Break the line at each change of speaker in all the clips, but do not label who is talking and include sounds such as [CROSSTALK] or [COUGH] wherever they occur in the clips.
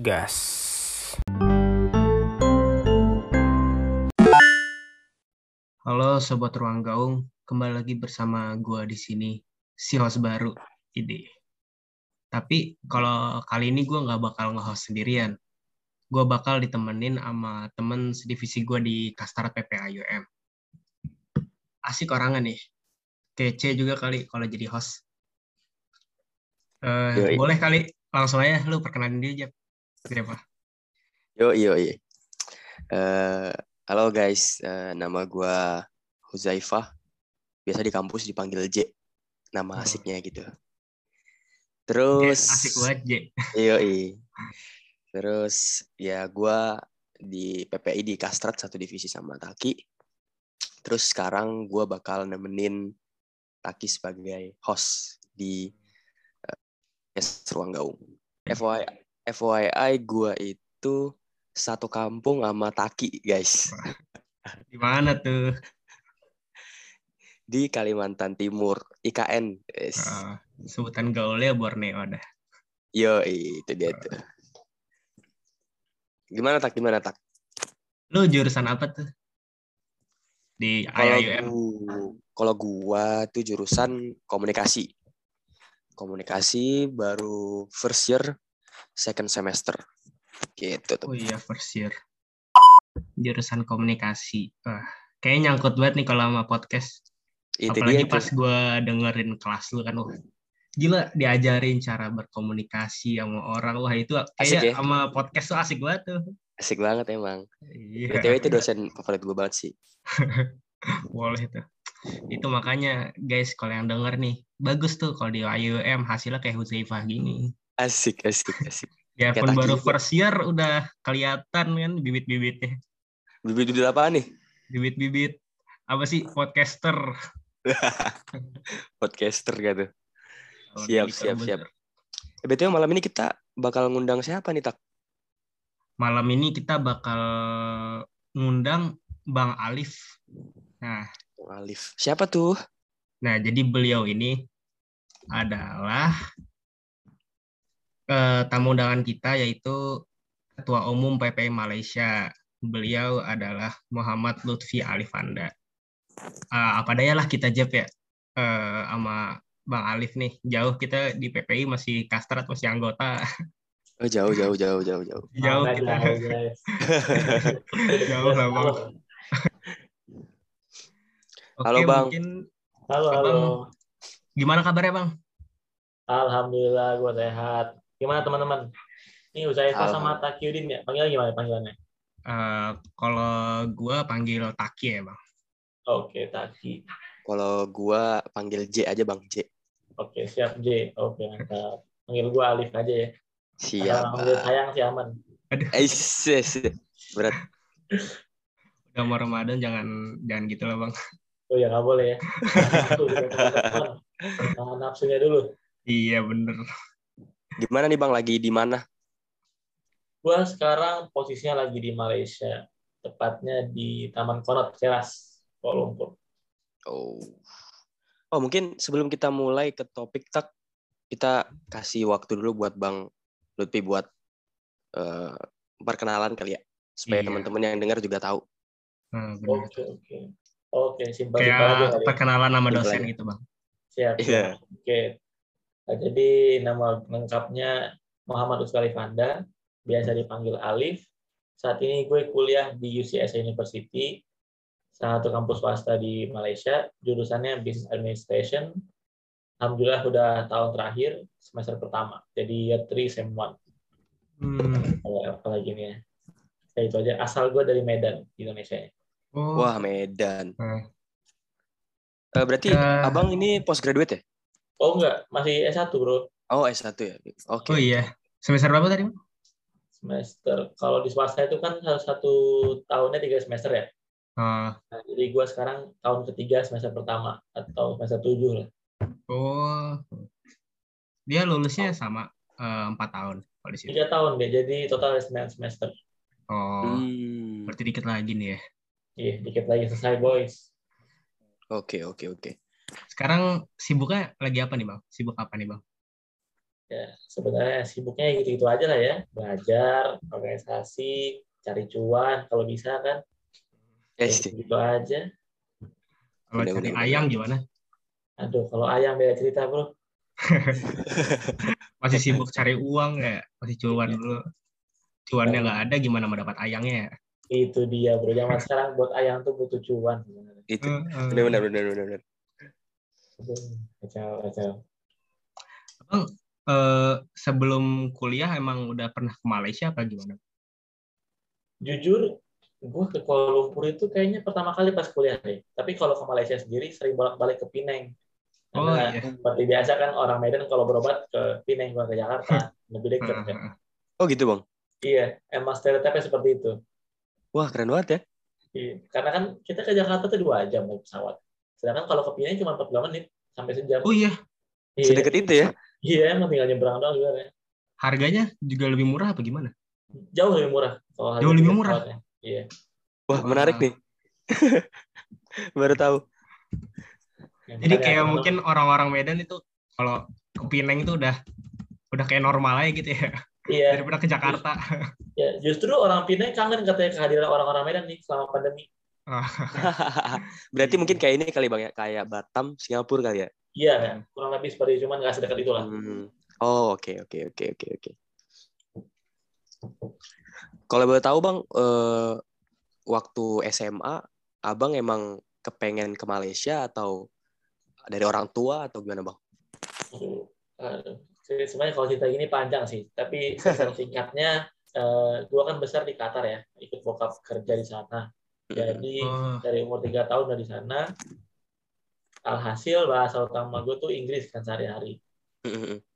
gas. Halo sobat ruang gaung, kembali lagi bersama gua di sini, si host baru, ini. Tapi kalau kali ini gua nggak bakal nge-host sendirian. Gua bakal ditemenin sama temen sedivisi gua di Kastrat PPA UM. Asik orangnya nih. Kece juga kali kalau jadi host. Eh,
Yoi.
boleh kali langsung aja lu perkenalan diri aja. Siapa?
Yo yo yo. Eh, halo guys, Eh, nama gua Huzaifah. Biasa di kampus dipanggil J. Nama
Oh.
asiknya gitu. Terus
asik banget, J.
Yo Terus ya gua di PPI di Kastrat satu divisi sama Taki. Terus sekarang gua bakal nemenin Taki sebagai host di Yes Ruang Gaung. FYI, FYI gua itu satu kampung sama Taki, guys. [LAUGHS]
Di mana tuh?
Di Kalimantan Timur, IKN. Yes.
Ah, sebutan gaulnya Borneo dah.
Yo, itu dia tuh. Gimana tak? Gimana tak?
Lu jurusan apa tuh? Di
gu- kalau gua tuh jurusan komunikasi. Komunikasi baru first year, second semester. Gitu tuh.
Oh iya, first year. Jurusan komunikasi. Wah, kayaknya nyangkut banget nih kalau sama podcast.
Itu
Apalagi
dia
pas gue dengerin kelas lu kan. Wah, gila diajarin cara berkomunikasi sama orang. Wah itu kayaknya
ya?
sama podcast tuh asik banget tuh.
Asik banget emang.
Iya,
BTW itu dosen favorit gue banget sih. [LAUGHS]
boleh tuh. Itu makanya guys kalau yang denger nih, bagus tuh kalau di IUM hasilnya kayak Huzaifah gini.
Asik, asik, asik.
Ya pun baru
Taki.
first year udah kelihatan kan bibit-bibitnya.
Bibit-bibit apa nih?
Bibit-bibit apa sih podcaster. [LAUGHS]
Podcaster gitu.
Kalau
Siap,
di
siap, siap. Eh, BTW malam ini kita bakal ngundang siapa nih, Tak?
Malam ini kita bakal ngundang Bang Alif. Nah,
Alif. Siapa tuh?
nah jadi beliau ini adalah eh, tamu undangan kita yaitu Ketua Umum PPI Malaysia. Beliau adalah Muhammad Lutfi Alifanda. Eh, apa daya lah kita jawab ya eh, sama Bang Alif nih. Jauh kita di PPI masih kastrat masih anggota.
Oh, jauh, jauh, jauh, jauh, jauh.
Jauh kita.
guys. [LAUGHS]
Jauh lah Bang. [LAUGHS] Oke,
Halo, Bang.
mungkin
Halo,
Abang.
halo.
gimana kabarnya Bang?
Alhamdulillah gue sehat. Gimana teman-teman? Ini Uzaifah sama
Alhamdulillah.
Takyudin ya? Panggil gimana panggilannya?
Eh, kalau gua panggil Taki ya Bang.
Oke, Taki.
Kalau gua panggil J aja, Bang. J.
Oke, siap J. Oke, mantap. Panggil gue Alif aja ya.
Siap. Bang.
sayang sih aman.
Eh, sis. Berat. [LAUGHS]
Udah mau Ramadan jangan jangan gitu lah Bang.
Oh ya, nggak boleh ya. [LAUGHS] Tahan nafsunya dulu.
Iya bener.
Gimana nih, Bang? Lagi di mana?
Gue sekarang posisinya lagi di Malaysia. Tepatnya di Taman Konot, Ceras, Kuala Lumpur.
Oh. Oh, mungkin sebelum kita mulai ke topik tak kita kasih waktu dulu buat Bang Lutfi buat eh, perkenalan kali ya supaya
Iya.
teman-teman yang dengar juga tahu.
Nah, bener.
Oke, oke. Oke, simpel-simpel aja
Kayak
ya.
perkenalan nama
Simpel
dosen gitu Bang.
Siap.
Iya.
siap. Oke. Nah, jadi nama lengkapnya Muhammad Uskali Fanda, biasa dipanggil Alif. Saat ini gue kuliah di UCS University, salah satu kampus swasta di Malaysia, jurusannya Business Administration. Alhamdulillah udah tahun terakhir, semester pertama. Jadi year 3, sem 1.
Hmm.
Kalau apalagi nih ya. Ya itu aja. Asal gue dari Medan, Indonesia.
Oh,
Wah, Medan.
Hmm.
Eh, berarti
Eh.
Abang ini postgraduate ya?
Oh enggak, masih S1 bro.
Oh, S1 ya. Oke.
oh iya. Semester berapa tadi Bang?
Semester, kalau di swasta itu kan satu tahunnya tiga semester ya.
Oh,
Nah, jadi gue sekarang tahun ketiga semester pertama atau semester tujuh lah.
oh. Dia lulusnya sama eh, empat tahun kalau di situ.
Tiga tahun deh, jadi total sembilan semester.
Oh,
Hmm.
berarti dikit lagi nih ya.
Iya, dikit lagi selesai boys.
Oke, oke, oke.
Sekarang sibuknya lagi apa nih Bang? Sibuk apa nih Bang?
ya sebenarnya sibuknya gitu-gitu aja lah ya belajar organisasi cari cuan kalau bisa kan ya,
Yes,
gitu aja
Kalau cari ayang gimana?
aduh kalau ayam beda cerita bro [LAUGHS]
Masih sibuk cari uang ya? Masih cuan
Iya.
dulu. Cuannya nggak ada, gimana mau dapat ayangnya ya?
itu dia bro zaman sekarang buat ayam tuh butuh cuan sebenarnya.
itu
Eh, eh.
benar benar benar benar
Aduh, kacau kacau
Bang, eh, sebelum kuliah emang udah pernah ke Malaysia apa gimana?
jujur gue ke Kuala Lumpur itu kayaknya pertama kali pas kuliah deh. Tapi kalau ke Malaysia sendiri sering bolak-balik ke Penang.
Oh
Karena
iya.
seperti biasa kan orang Medan kalau berobat ke Penang bukan ke Jakarta [LAUGHS] lebih dekat kan.
Oh gitu bang?
Iya emang stereotipnya seperti itu.
Wah keren banget ya.
Iya. karena kan kita ke Jakarta tuh dua jam naik pesawat sedangkan kalau ke Penang cuma 40 menit sampai sejam.
Oh iya,
iya.
Sedekat itu ya?
Iya emang tinggal nyebrang doang sebenarnya
harganya juga lebih murah apa gimana?
jauh lebih murah kalau
Jauh lebih murah?
pesawatnya. iya.
Wah menarik nih. [LAUGHS] Baru tahu.
Ya,
Jadi kayak mungkin orang-orang Medan itu kalau ke Pineng itu udah udah kayak normal aja gitu ya.
Iya.
Daripada ke Jakarta.
ya justru orang Penang kangen katanya kehadiran orang-orang Medan nih selama pandemi [LAUGHS]
berarti mungkin kayak ini kali bang ya? Kayak Batam Singapura kali ya?
Iya kan kurang lebih seperti itu, cuman nggak sedekat itu lah
Hmm. oh oke oke oke oke oke. Kalau boleh tahu bang eh, waktu SMA abang emang kepengen ke Malaysia atau dari orang tua atau gimana bang.
Jadi sebenarnya kalau cerita gini panjang sih, tapi secara singkatnya, eh, gua kan besar di Qatar ya, ikut bokap kerja di sana. Jadi
Oh.
dari umur tiga tahun udah di sana. Alhasil bahasa utama gue tuh Inggris kan sehari-hari.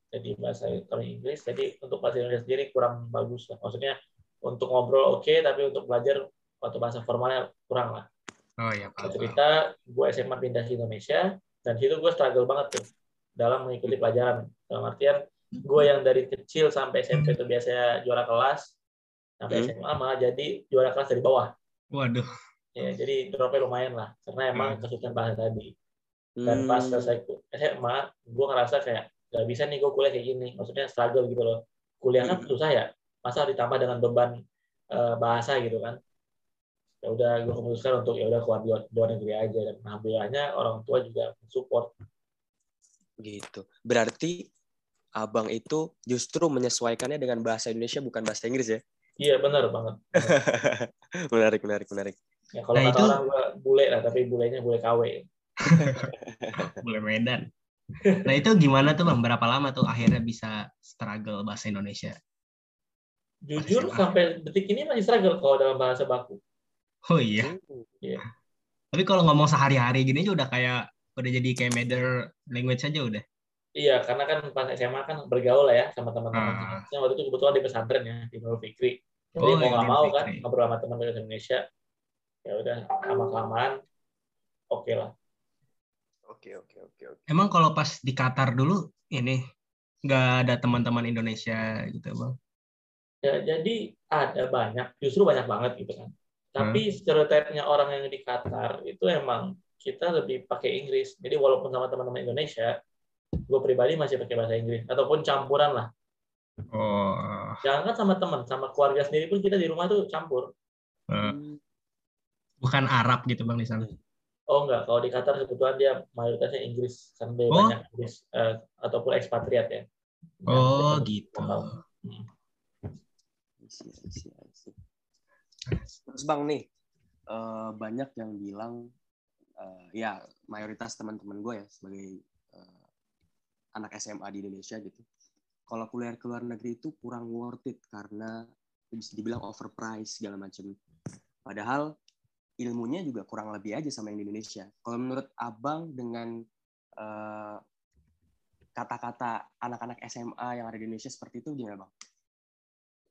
Jadi bahasa utama Inggris. Jadi untuk bahasa Indonesia sendiri kurang bagus lah. Maksudnya untuk ngobrol oke, tapi untuk belajar atau bahasa formalnya kurang lah.
Oh iya,
Singkat
paham.
cerita gue SMA pindah ke Indonesia dan situ gue struggle banget tuh dalam mengikuti pelajaran dalam artian gue yang dari kecil sampai SMP itu biasanya juara kelas sampai
Hmm.
SMA malah jadi juara kelas dari bawah
Waduh.
Ya jadi dropnya lumayan lah karena emang
Hmm.
kesulitan bahasa tadi. Dan pas selesai ku- SMA gue ngerasa kayak gak bisa nih gue kuliah kayak gini maksudnya struggle gitu loh. Kuliah kan
Hmm.
susah ya masa ditambah dengan beban eh, bahasa gitu kan. Ya udah gue memutuskan untuk ya udah keluar di luar, luar negeri aja dan alhamdulillahnya orang tua juga support.
Gitu. Berarti abang itu justru menyesuaikannya dengan bahasa Indonesia bukan bahasa Inggris ya?
Iya benar banget. [LAUGHS]
Menarik menarik menarik
ya kalau
Nah,
kata
itu-
orang gue bule lah tapi bulenya bule KW [LAUGHS]
Boleh Medan. Nah itu gimana tuh bang? Berapa lama tuh akhirnya bisa struggle bahasa Indonesia?
jujur
Masih
sampai detik ini masih struggle kalau dalam bahasa baku
Oh iya.
Iya.
Tapi kalau ngomong sehari-hari gini aja udah kayak udah jadi kayak major language aja udah.
Iya, karena kan pas SMA kan bergaul lah ya sama teman-teman.
Ah.
Saya waktu itu kebetulan di pesantren ya di Nurul Fikri. Jadi
Oh,
mau
yang
nggak mau kan ngobrol sama teman dari Indonesia. Ya udah lama kelamaan oke lah.
oke oke oke oke
Emang kalau pas di Qatar dulu ini nggak ada teman-teman Indonesia gitu bang?
Ya, jadi ada banyak, justru banyak banget gitu kan. Tapi stereotipnya orang yang di Qatar itu emang kita lebih pakai Inggris. Jadi walaupun sama teman-teman Indonesia, gue pribadi masih pakai bahasa Inggris ataupun campuran lah.
Oh,
Jangan kan sama teman, sama keluarga sendiri pun kita di rumah tuh campur.
eh, bukan Arab gitu bang di sana.
Oh enggak, kalau di Qatar kebetulan dia mayoritasnya Inggris karena dia
Oh.
banyak Inggris eh, ataupun ekspatriat ya.
Oh
Dan-
gitu.
Hmm.
Terus bang nih eh, banyak yang bilang eh, ya mayoritas teman-teman gue ya sebagai eh, anak SMA di Indonesia gitu. Kalau kuliah ke luar negeri itu kurang worth it karena bisa dibilang overpriced segala macam. Padahal ilmunya juga kurang lebih aja sama yang di Indonesia. Kalau menurut abang dengan eh, kata-kata anak-anak SMA yang ada di Indonesia seperti itu gimana bang?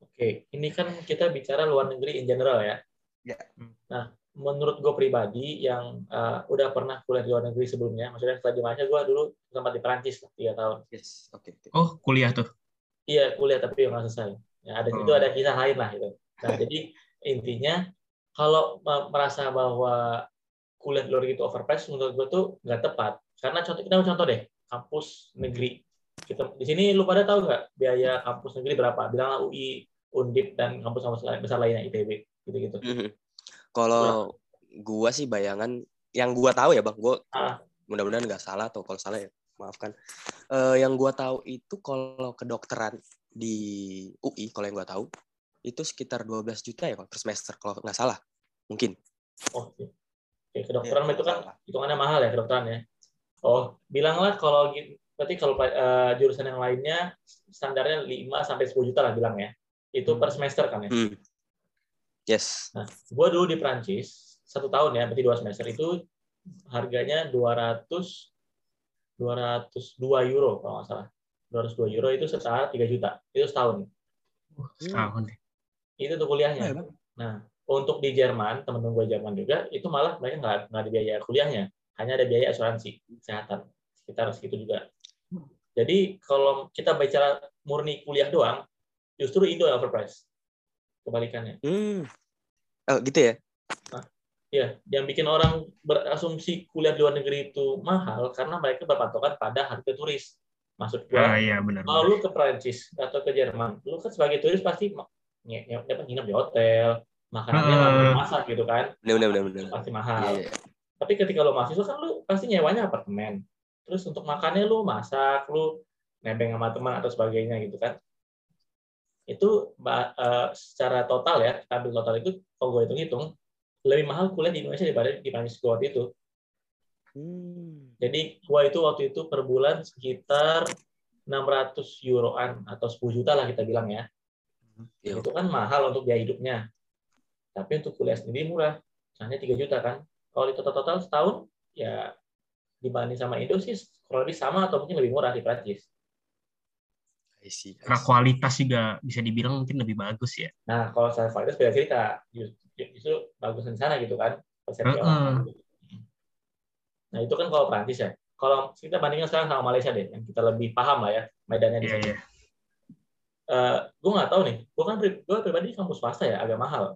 Oke, ini kan kita bicara luar negeri in general ya.
Ya.
Nah, menurut gue pribadi yang eh, udah pernah kuliah di luar negeri sebelumnya, maksudnya setelah di Malaysia gue dulu sempat di Perancis lah, tiga tahun.
Yes, oke. oke.
Oh kuliah tuh.
Iya, kuliah tapi nggak selesai. Ya, ada itu
Oh.
ada kisah lain lah itu. Nah, [LAUGHS] jadi intinya kalau me- merasa bahwa kuliah di luar itu overpriced, menurut gue tuh nggak tepat. Karena contoh kita contoh deh, kampus negeri kita di sini lu pada tahu nggak biaya kampus negeri berapa? Bilanglah UI, Undip dan kampus-kampus besar lainnya ITB gitu-gitu.
Mhm. Kalau gua sih bayangan yang gua tahu ya bang, gua
Ah.
mudah-mudahan nggak salah atau kalau salah ya maafkan. Eh, yang gua tahu itu kalau kedokteran di UI, kalau yang gua tahu itu sekitar 12 juta ya per semester kalau nggak salah, mungkin.
Oh, oke. Oke, kedokteran
Iya,
itu kan
salah.
hitungannya mahal ya kedokteran ya. Oh, bilanglah kalau gitu, berarti kalau eh, jurusan yang lainnya standarnya 5 sampai 10 juta lah bilang ya. Itu per semester kan ya.
Hmm. Yes.
Nah, gua dulu di Prancis satu tahun ya, berarti dua semester itu harganya 200 202 euro kalau nggak salah. 202 euro itu setara 3 juta. Itu setahun.
Uh, setahun deh.
Itu tuh kuliahnya.
Ya, Bang.
Nah, untuk di Jerman, teman-teman gue Jerman juga, itu malah mereka nggak nggak ada biaya kuliahnya, hanya ada biaya asuransi kesehatan sekitar segitu juga. Jadi kalau kita bicara murni kuliah doang, justru Indo yang overpriced. Kebalikannya.
Hmm. Oh, gitu ya?
Ya, yang bikin orang berasumsi kuliah di luar negeri itu mahal karena mereka berpatokan pada harga turis. Maksud gue,
Ah iya benar.
kalau lu ke Prancis atau ke Jerman, lu kan sebagai turis pasti dapat nginep di hotel, makanannya nggak masak gitu kan,
Benar, benar, benar,
pasti mahal.
iya.
Tapi ketika lo mahasiswa kan lu pasti nyewanya apartemen. Terus untuk makannya lu masak, lu nebeng sama teman atau sebagainya gitu kan. Itu eh, secara total ya, kita ambil total itu kalau gue hitung-hitung lebih mahal kuliah di Indonesia daripada di Prancis gue waktu itu.
Hmm.
Jadi gua itu waktu itu per bulan sekitar 600 euroan atau 10 juta lah kita bilang ya.
Iya.
Itu kan mahal untuk biaya hidupnya. Tapi untuk kuliah sendiri murah. Hanya 3 juta kan. Kalau di total-total setahun ya dibanding sama Indo sih kurang lebih sama atau mungkin lebih murah di Prancis.
I see, I
Karena kualitas juga bisa dibilang mungkin lebih bagus ya.
Nah, kalau saya kualitas beda cerita. Justru, bagus di sana gitu kan. Persepsi
Heeh.
orang. Nah, itu kan kalau Prancis ya. Kalau kita bandingkan sekarang sama Malaysia deh, yang kita lebih paham lah ya medannya di
Iya
sini.
iya.
Eh, gue nggak tahu nih. Gue kan pri- gue pribadi di kampus swasta ya, agak mahal.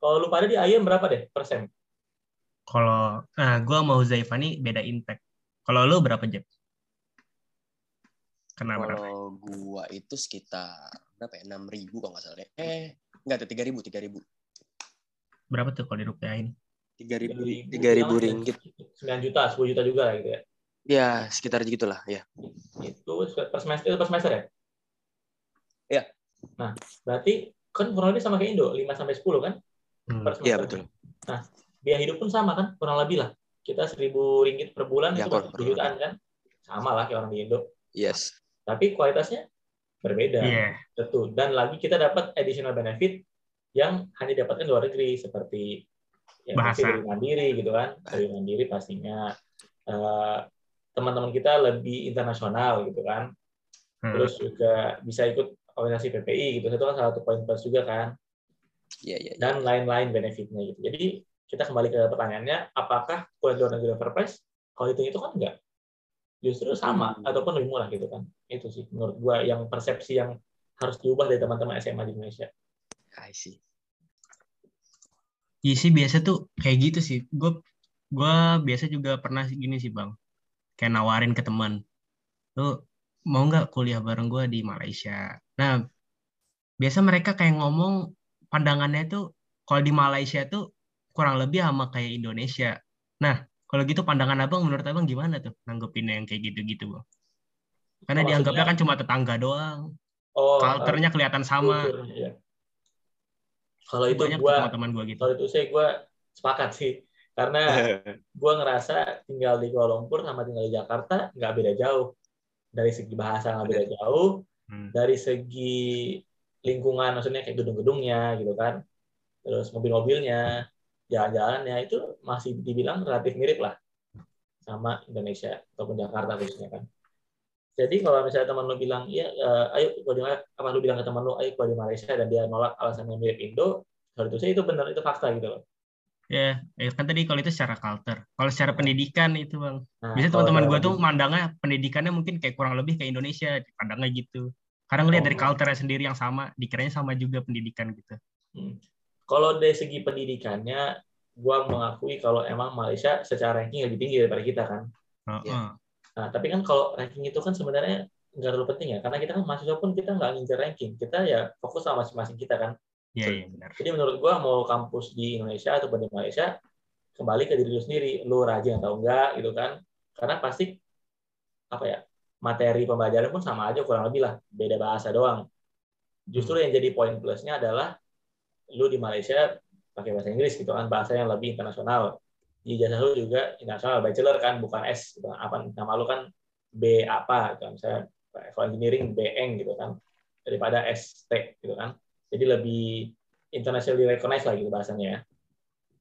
Kalau lu pada di IM berapa deh persen?
Kalau nah gue mau Zaifani beda impact. Kalau lu berapa Jeb? Kenapa? berapa?
Kalau gua itu sekitar berapa ya? 6 ribu kalau nggak salah deh. Eh, enggak ada 3 ribu, 3 ribu.
Berapa tuh kalau dirupiahin?
3 ribu,
3.000,
3 ribu
bilang
ringgit.
9 juta, 10 juta juga gitu ya.
Ya, sekitar gitulah, ya.
Itu per semester, itu per semester ya?
Iya.
Nah, berarti kan kurang lebih sama kayak Indo, 5 sampai 10 kan
Hmm.
per semester.
Iya, betul.
Biaya hidup pun sama kan, kurang lebih lah. Kita 1000 ringgit per bulan
Ya,
itu 7 jutaan kan. Sama lah kayak orang di Indo.
Yes.
Tapi kualitasnya berbeda.
Iya.
Betul. Dan lagi kita dapat additional benefit yang hanya didapatkan di luar negeri seperti ya,
Bahasa.
pasti dari mandiri gitu kan. Dari mandiri pastinya eh, teman-teman kita lebih internasional gitu kan.
Hmm.
Terus juga bisa ikut organisasi PPI gitu. Itu kan salah satu poin plus juga kan.
Iya, iya, iya.
Dan lain-lain benefitnya gitu. Jadi kita kembali ke pertanyaannya, apakah kuliah luar negeri overpriced? Kalau itu itu kan enggak. Justru sama
Hmm.
ataupun lebih murah gitu kan. Itu sih menurut gua yang persepsi yang harus diubah dari teman-teman SMA di Indonesia.
I see.
Iya sih biasa tuh kayak gitu sih. Gue gua biasa juga pernah gini sih bang. Kayak nawarin ke teman. Lu mau nggak kuliah bareng gue di Malaysia? Nah biasa mereka kayak ngomong pandangannya tuh kalau di Malaysia tuh kurang lebih sama kayak Indonesia. Nah kalau gitu pandangan abang menurut abang gimana tuh nanggepinnya yang kayak gitu-gitu bang? Karena
Oh,
dianggapnya
maksudnya-
kan cuma tetangga doang.
Oh,
Culture-nya kelihatan sama.
kultur, iya. Kalau itu
Banyak
gua
teman-teman gue gitu.
kalau itu saya gua sepakat sih. Karena [LAUGHS] gua ngerasa tinggal di Kuala Lumpur sama tinggal di Jakarta nggak beda jauh. Dari segi bahasa nggak beda jauh,
Hmm.
dari segi lingkungan maksudnya kayak gedung-gedungnya gitu kan. Terus mobil-mobilnya, jalan-jalannya itu masih dibilang relatif mirip lah sama Indonesia ataupun Jakarta khususnya kan. Jadi kalau misalnya teman lu bilang, iya, eh, ayo kalau di apa lu bilang ke teman lu, ayo kalau di Malaysia dan dia nolak alasannya mirip Indo, kalau itu saya itu benar itu fakta gitu loh.
Ya, ya kan tadi kalau itu secara culture. Kalau secara pendidikan itu bang.
Nah,
Biasanya teman-teman gue tuh mandangnya pendidikannya mungkin kayak kurang lebih kayak Indonesia, pandangnya gitu. Karena ngeliat dari
Oh.
culture sendiri yang sama, dikiranya sama juga pendidikan gitu.
Hmm. Kalau dari segi pendidikannya, gua mengakui kalau emang Malaysia secara ranking lebih tinggi daripada kita kan.
Heeh.
Iya.
Nah, tapi kan kalau ranking itu kan sebenarnya nggak terlalu penting ya karena kita kan mahasiswa pun kita nggak ngincer ranking kita ya fokus sama masing-masing kita kan
Iya, iya benar.
jadi menurut gua mau kampus di Indonesia atau di Malaysia kembali ke diri lu sendiri. Lu rajin atau enggak gitu kan. Karena pasti apa ya materi pembelajaran pun sama aja kurang lebih lah. Beda bahasa doang. Justru yang jadi poin plusnya adalah lu di Malaysia pakai bahasa Inggris gitu kan bahasa yang lebih internasional. Di jasa lu juga internasional bachelor kan bukan S gitu. apa nama lu kan B apa gitu misalnya for engineering BN gitu kan. Daripada ST gitu kan jadi lebih internationally recognized lah gitu bahasanya ya.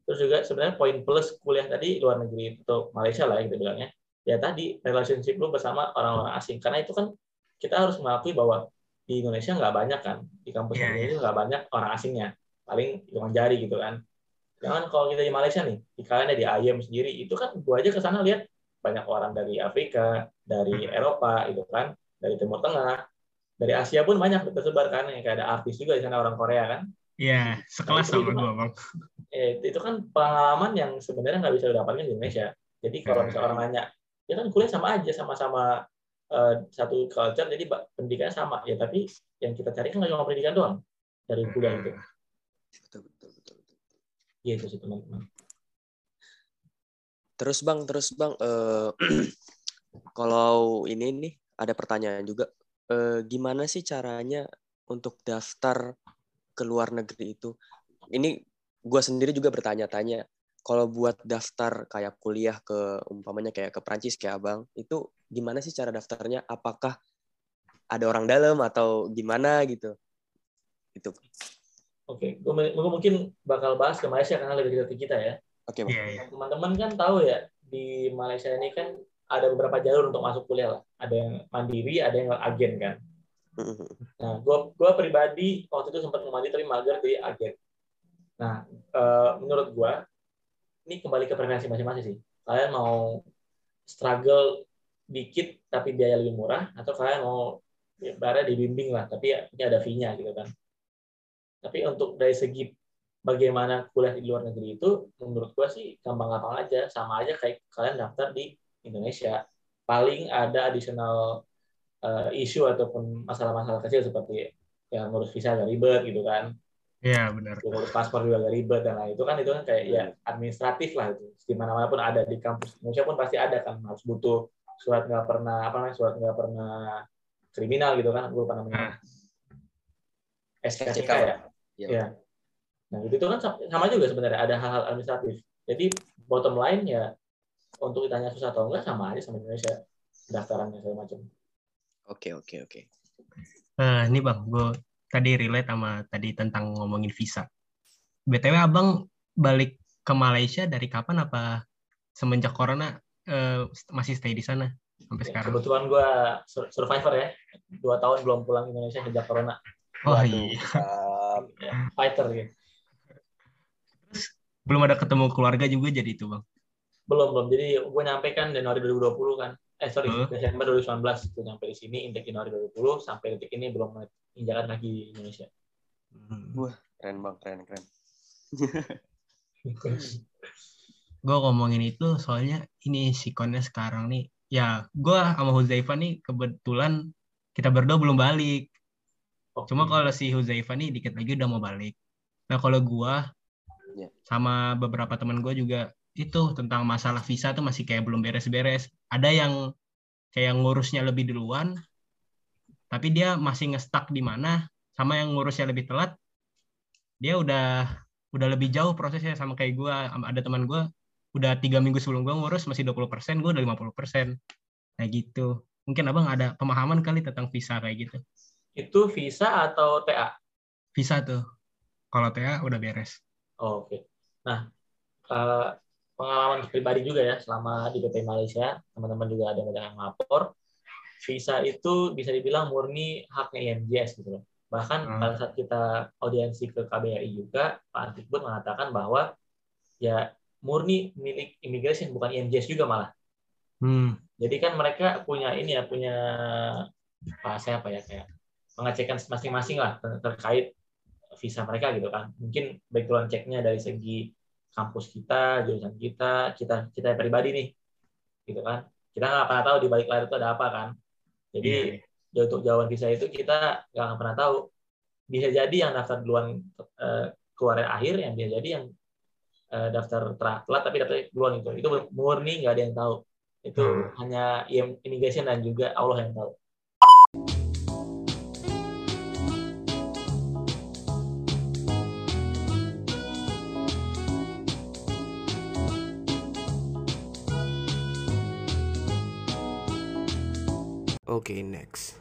Terus juga sebenarnya poin plus kuliah tadi luar negeri atau Malaysia lah gitu bilangnya. Ya tadi relationship lu bersama orang-orang asing. Karena itu kan kita harus mengakui bahwa di Indonesia nggak banyak kan. Di kampus
yeah,
Indonesia nggak banyak orang asingnya. Paling hitungan jari gitu kan. Jangan kalau kita di Malaysia nih di kalian di IM sendiri itu kan gua aja ke sana lihat banyak orang dari Afrika dari Eropa gitu kan dari Timur Tengah dari Asia pun banyak tersebar kan yang kayak ada artis juga di sana orang Korea kan.
Iya, sekelas
Nah, itu
sama
juga.
gue bang.
eh, itu kan pengalaman yang sebenarnya nggak bisa didapatkan di Indonesia. Jadi kalau misalnya orang nanya ya kan kuliah sama aja sama-sama eh, satu culture jadi pendidikannya sama. Ya tapi yang kita cari kan nggak cuma pendidikan doang dari kuliah itu.
Betul, betul, betul, betul.
gitu sih teman-teman.
Terus bang, terus bang, eh, [CLEARS THROAT] kalau ini nih ada pertanyaan juga, Eh, gimana sih caranya untuk daftar ke luar negeri itu? Ini gue sendiri juga bertanya-tanya, kalau buat daftar kayak kuliah ke umpamanya kayak ke Prancis kayak abang, itu gimana sih cara daftarnya? Apakah ada orang dalam atau gimana gitu? Itu.
oke gue mungkin bakal bahas ke Malaysia karena lebih dekat kita ya
Oke bang.
Iya, iya.
teman-teman kan tahu ya di Malaysia ini kan ada beberapa jalur untuk masuk kuliah lah ada yang mandiri ada yang agen kan Nah, gua gua pribadi waktu itu sempat ngemandi tapi mager di agen. Nah, eh, menurut gua ini kembali ke preferensi masing-masing sih. Kalian mau struggle dikit tapi biaya lebih murah atau kalian mau ya, ibaratnya dibimbing lah tapi ya ini ada fee-nya gitu kan. Tapi untuk dari segi bagaimana kuliah di luar negeri itu menurut gua sih gampang-gampang aja, sama aja kayak kalian daftar di Indonesia. Paling ada additional uh, isu ataupun masalah-masalah kecil seperti yang ngurus visa agak ribet gitu kan,
Iya benar.
ngurus paspor juga agak ribet dan lain itu kan itu kan kayak ya administratif lah itu. Di mana-mana pun ada di kampus Indonesia pun pasti ada kan. Harus butuh surat nggak pernah apa namanya surat nggak pernah kriminal gitu kan. Gue lupa namanya. SKCK ya.
Iya.
ya nah itu tuh kan sama juga sebenarnya. Ada hal-hal administratif. Jadi bottom line ya untuk ditanya susah atau enggak sama aja sama Indonesia daftarannya segala macam
Oke, oke, oke.
Nah, ini bang, gue tadi relate sama tadi tentang ngomongin visa. BTW abang balik ke Malaysia dari kapan apa semenjak corona eh, masih stay di sana sampai
Ya,
sekarang?
Kebetulan gue survivor ya, dua tahun belum pulang ke Indonesia sejak corona.
Oh
Waduh,
iya.
Ya, fighter gitu.
belum ada ketemu keluarga juga jadi itu bang.
Belum belum. Jadi gue nyampe kan Januari 2020 kan. Eh sorry,
Hmm.
Desember 2019 gue nyampe di sini, intake Januari 2020 sampai detik ini belum injakan lagi di Indonesia.
Hmm.
Keren bang, keren, keren. [LAUGHS]
Gue ngomongin itu soalnya ini sikonnya sekarang nih. Ya, gue sama Huzaifa nih kebetulan kita berdua belum balik.
Oke.
Cuma kalau si Huzaifa nih dikit lagi udah mau balik. Nah kalau gua
Iya.
sama beberapa teman gua juga itu tentang masalah visa tuh masih kayak belum beres-beres. Ada yang kayak ngurusnya lebih duluan, tapi dia masih ngestak di mana, sama yang ngurusnya lebih telat, dia udah udah lebih jauh prosesnya sama kayak gua. Sama Ada teman gua udah tiga minggu sebelum gua ngurus masih 20%, gua udah 50%. Kayak gitu. Mungkin abang ada pemahaman kali tentang visa kayak gitu.
Itu visa atau TA?
Visa tuh. Kalau TA udah beres.
Oh, Oke. Nah, eh, pengalaman pribadi juga ya selama di PP Malaysia, teman-teman juga ada banyak yang melapor. Visa itu bisa dibilang murni haknya IMJS gitu loh. Bahkan
Hmm.
pada saat kita audiensi ke KBRI juga, Pak Antikbud mengatakan bahwa ya murni milik immigration bukan IMJS juga malah.
Hmm.
Jadi kan mereka punya ini ya, punya bahasa apa ya kayak mengecekkan masing-masing lah ter- terkait visa mereka gitu kan. Mungkin background checknya dari segi kampus kita, jurusan kita, kita kita pribadi nih, gitu kan. Kita nggak pernah tahu di balik layar itu ada apa kan. Jadi
Iya.
ya untuk jawaban kisah itu kita nggak akan pernah tahu bisa jadi yang daftar duluan uh, keluar akhir yang bisa jadi yang uh, daftar telat tapi daftar duluan itu itu murni nggak ada yang tahu itu hmm. hanya imigrasi dan juga Allah yang tahu
Okay, next.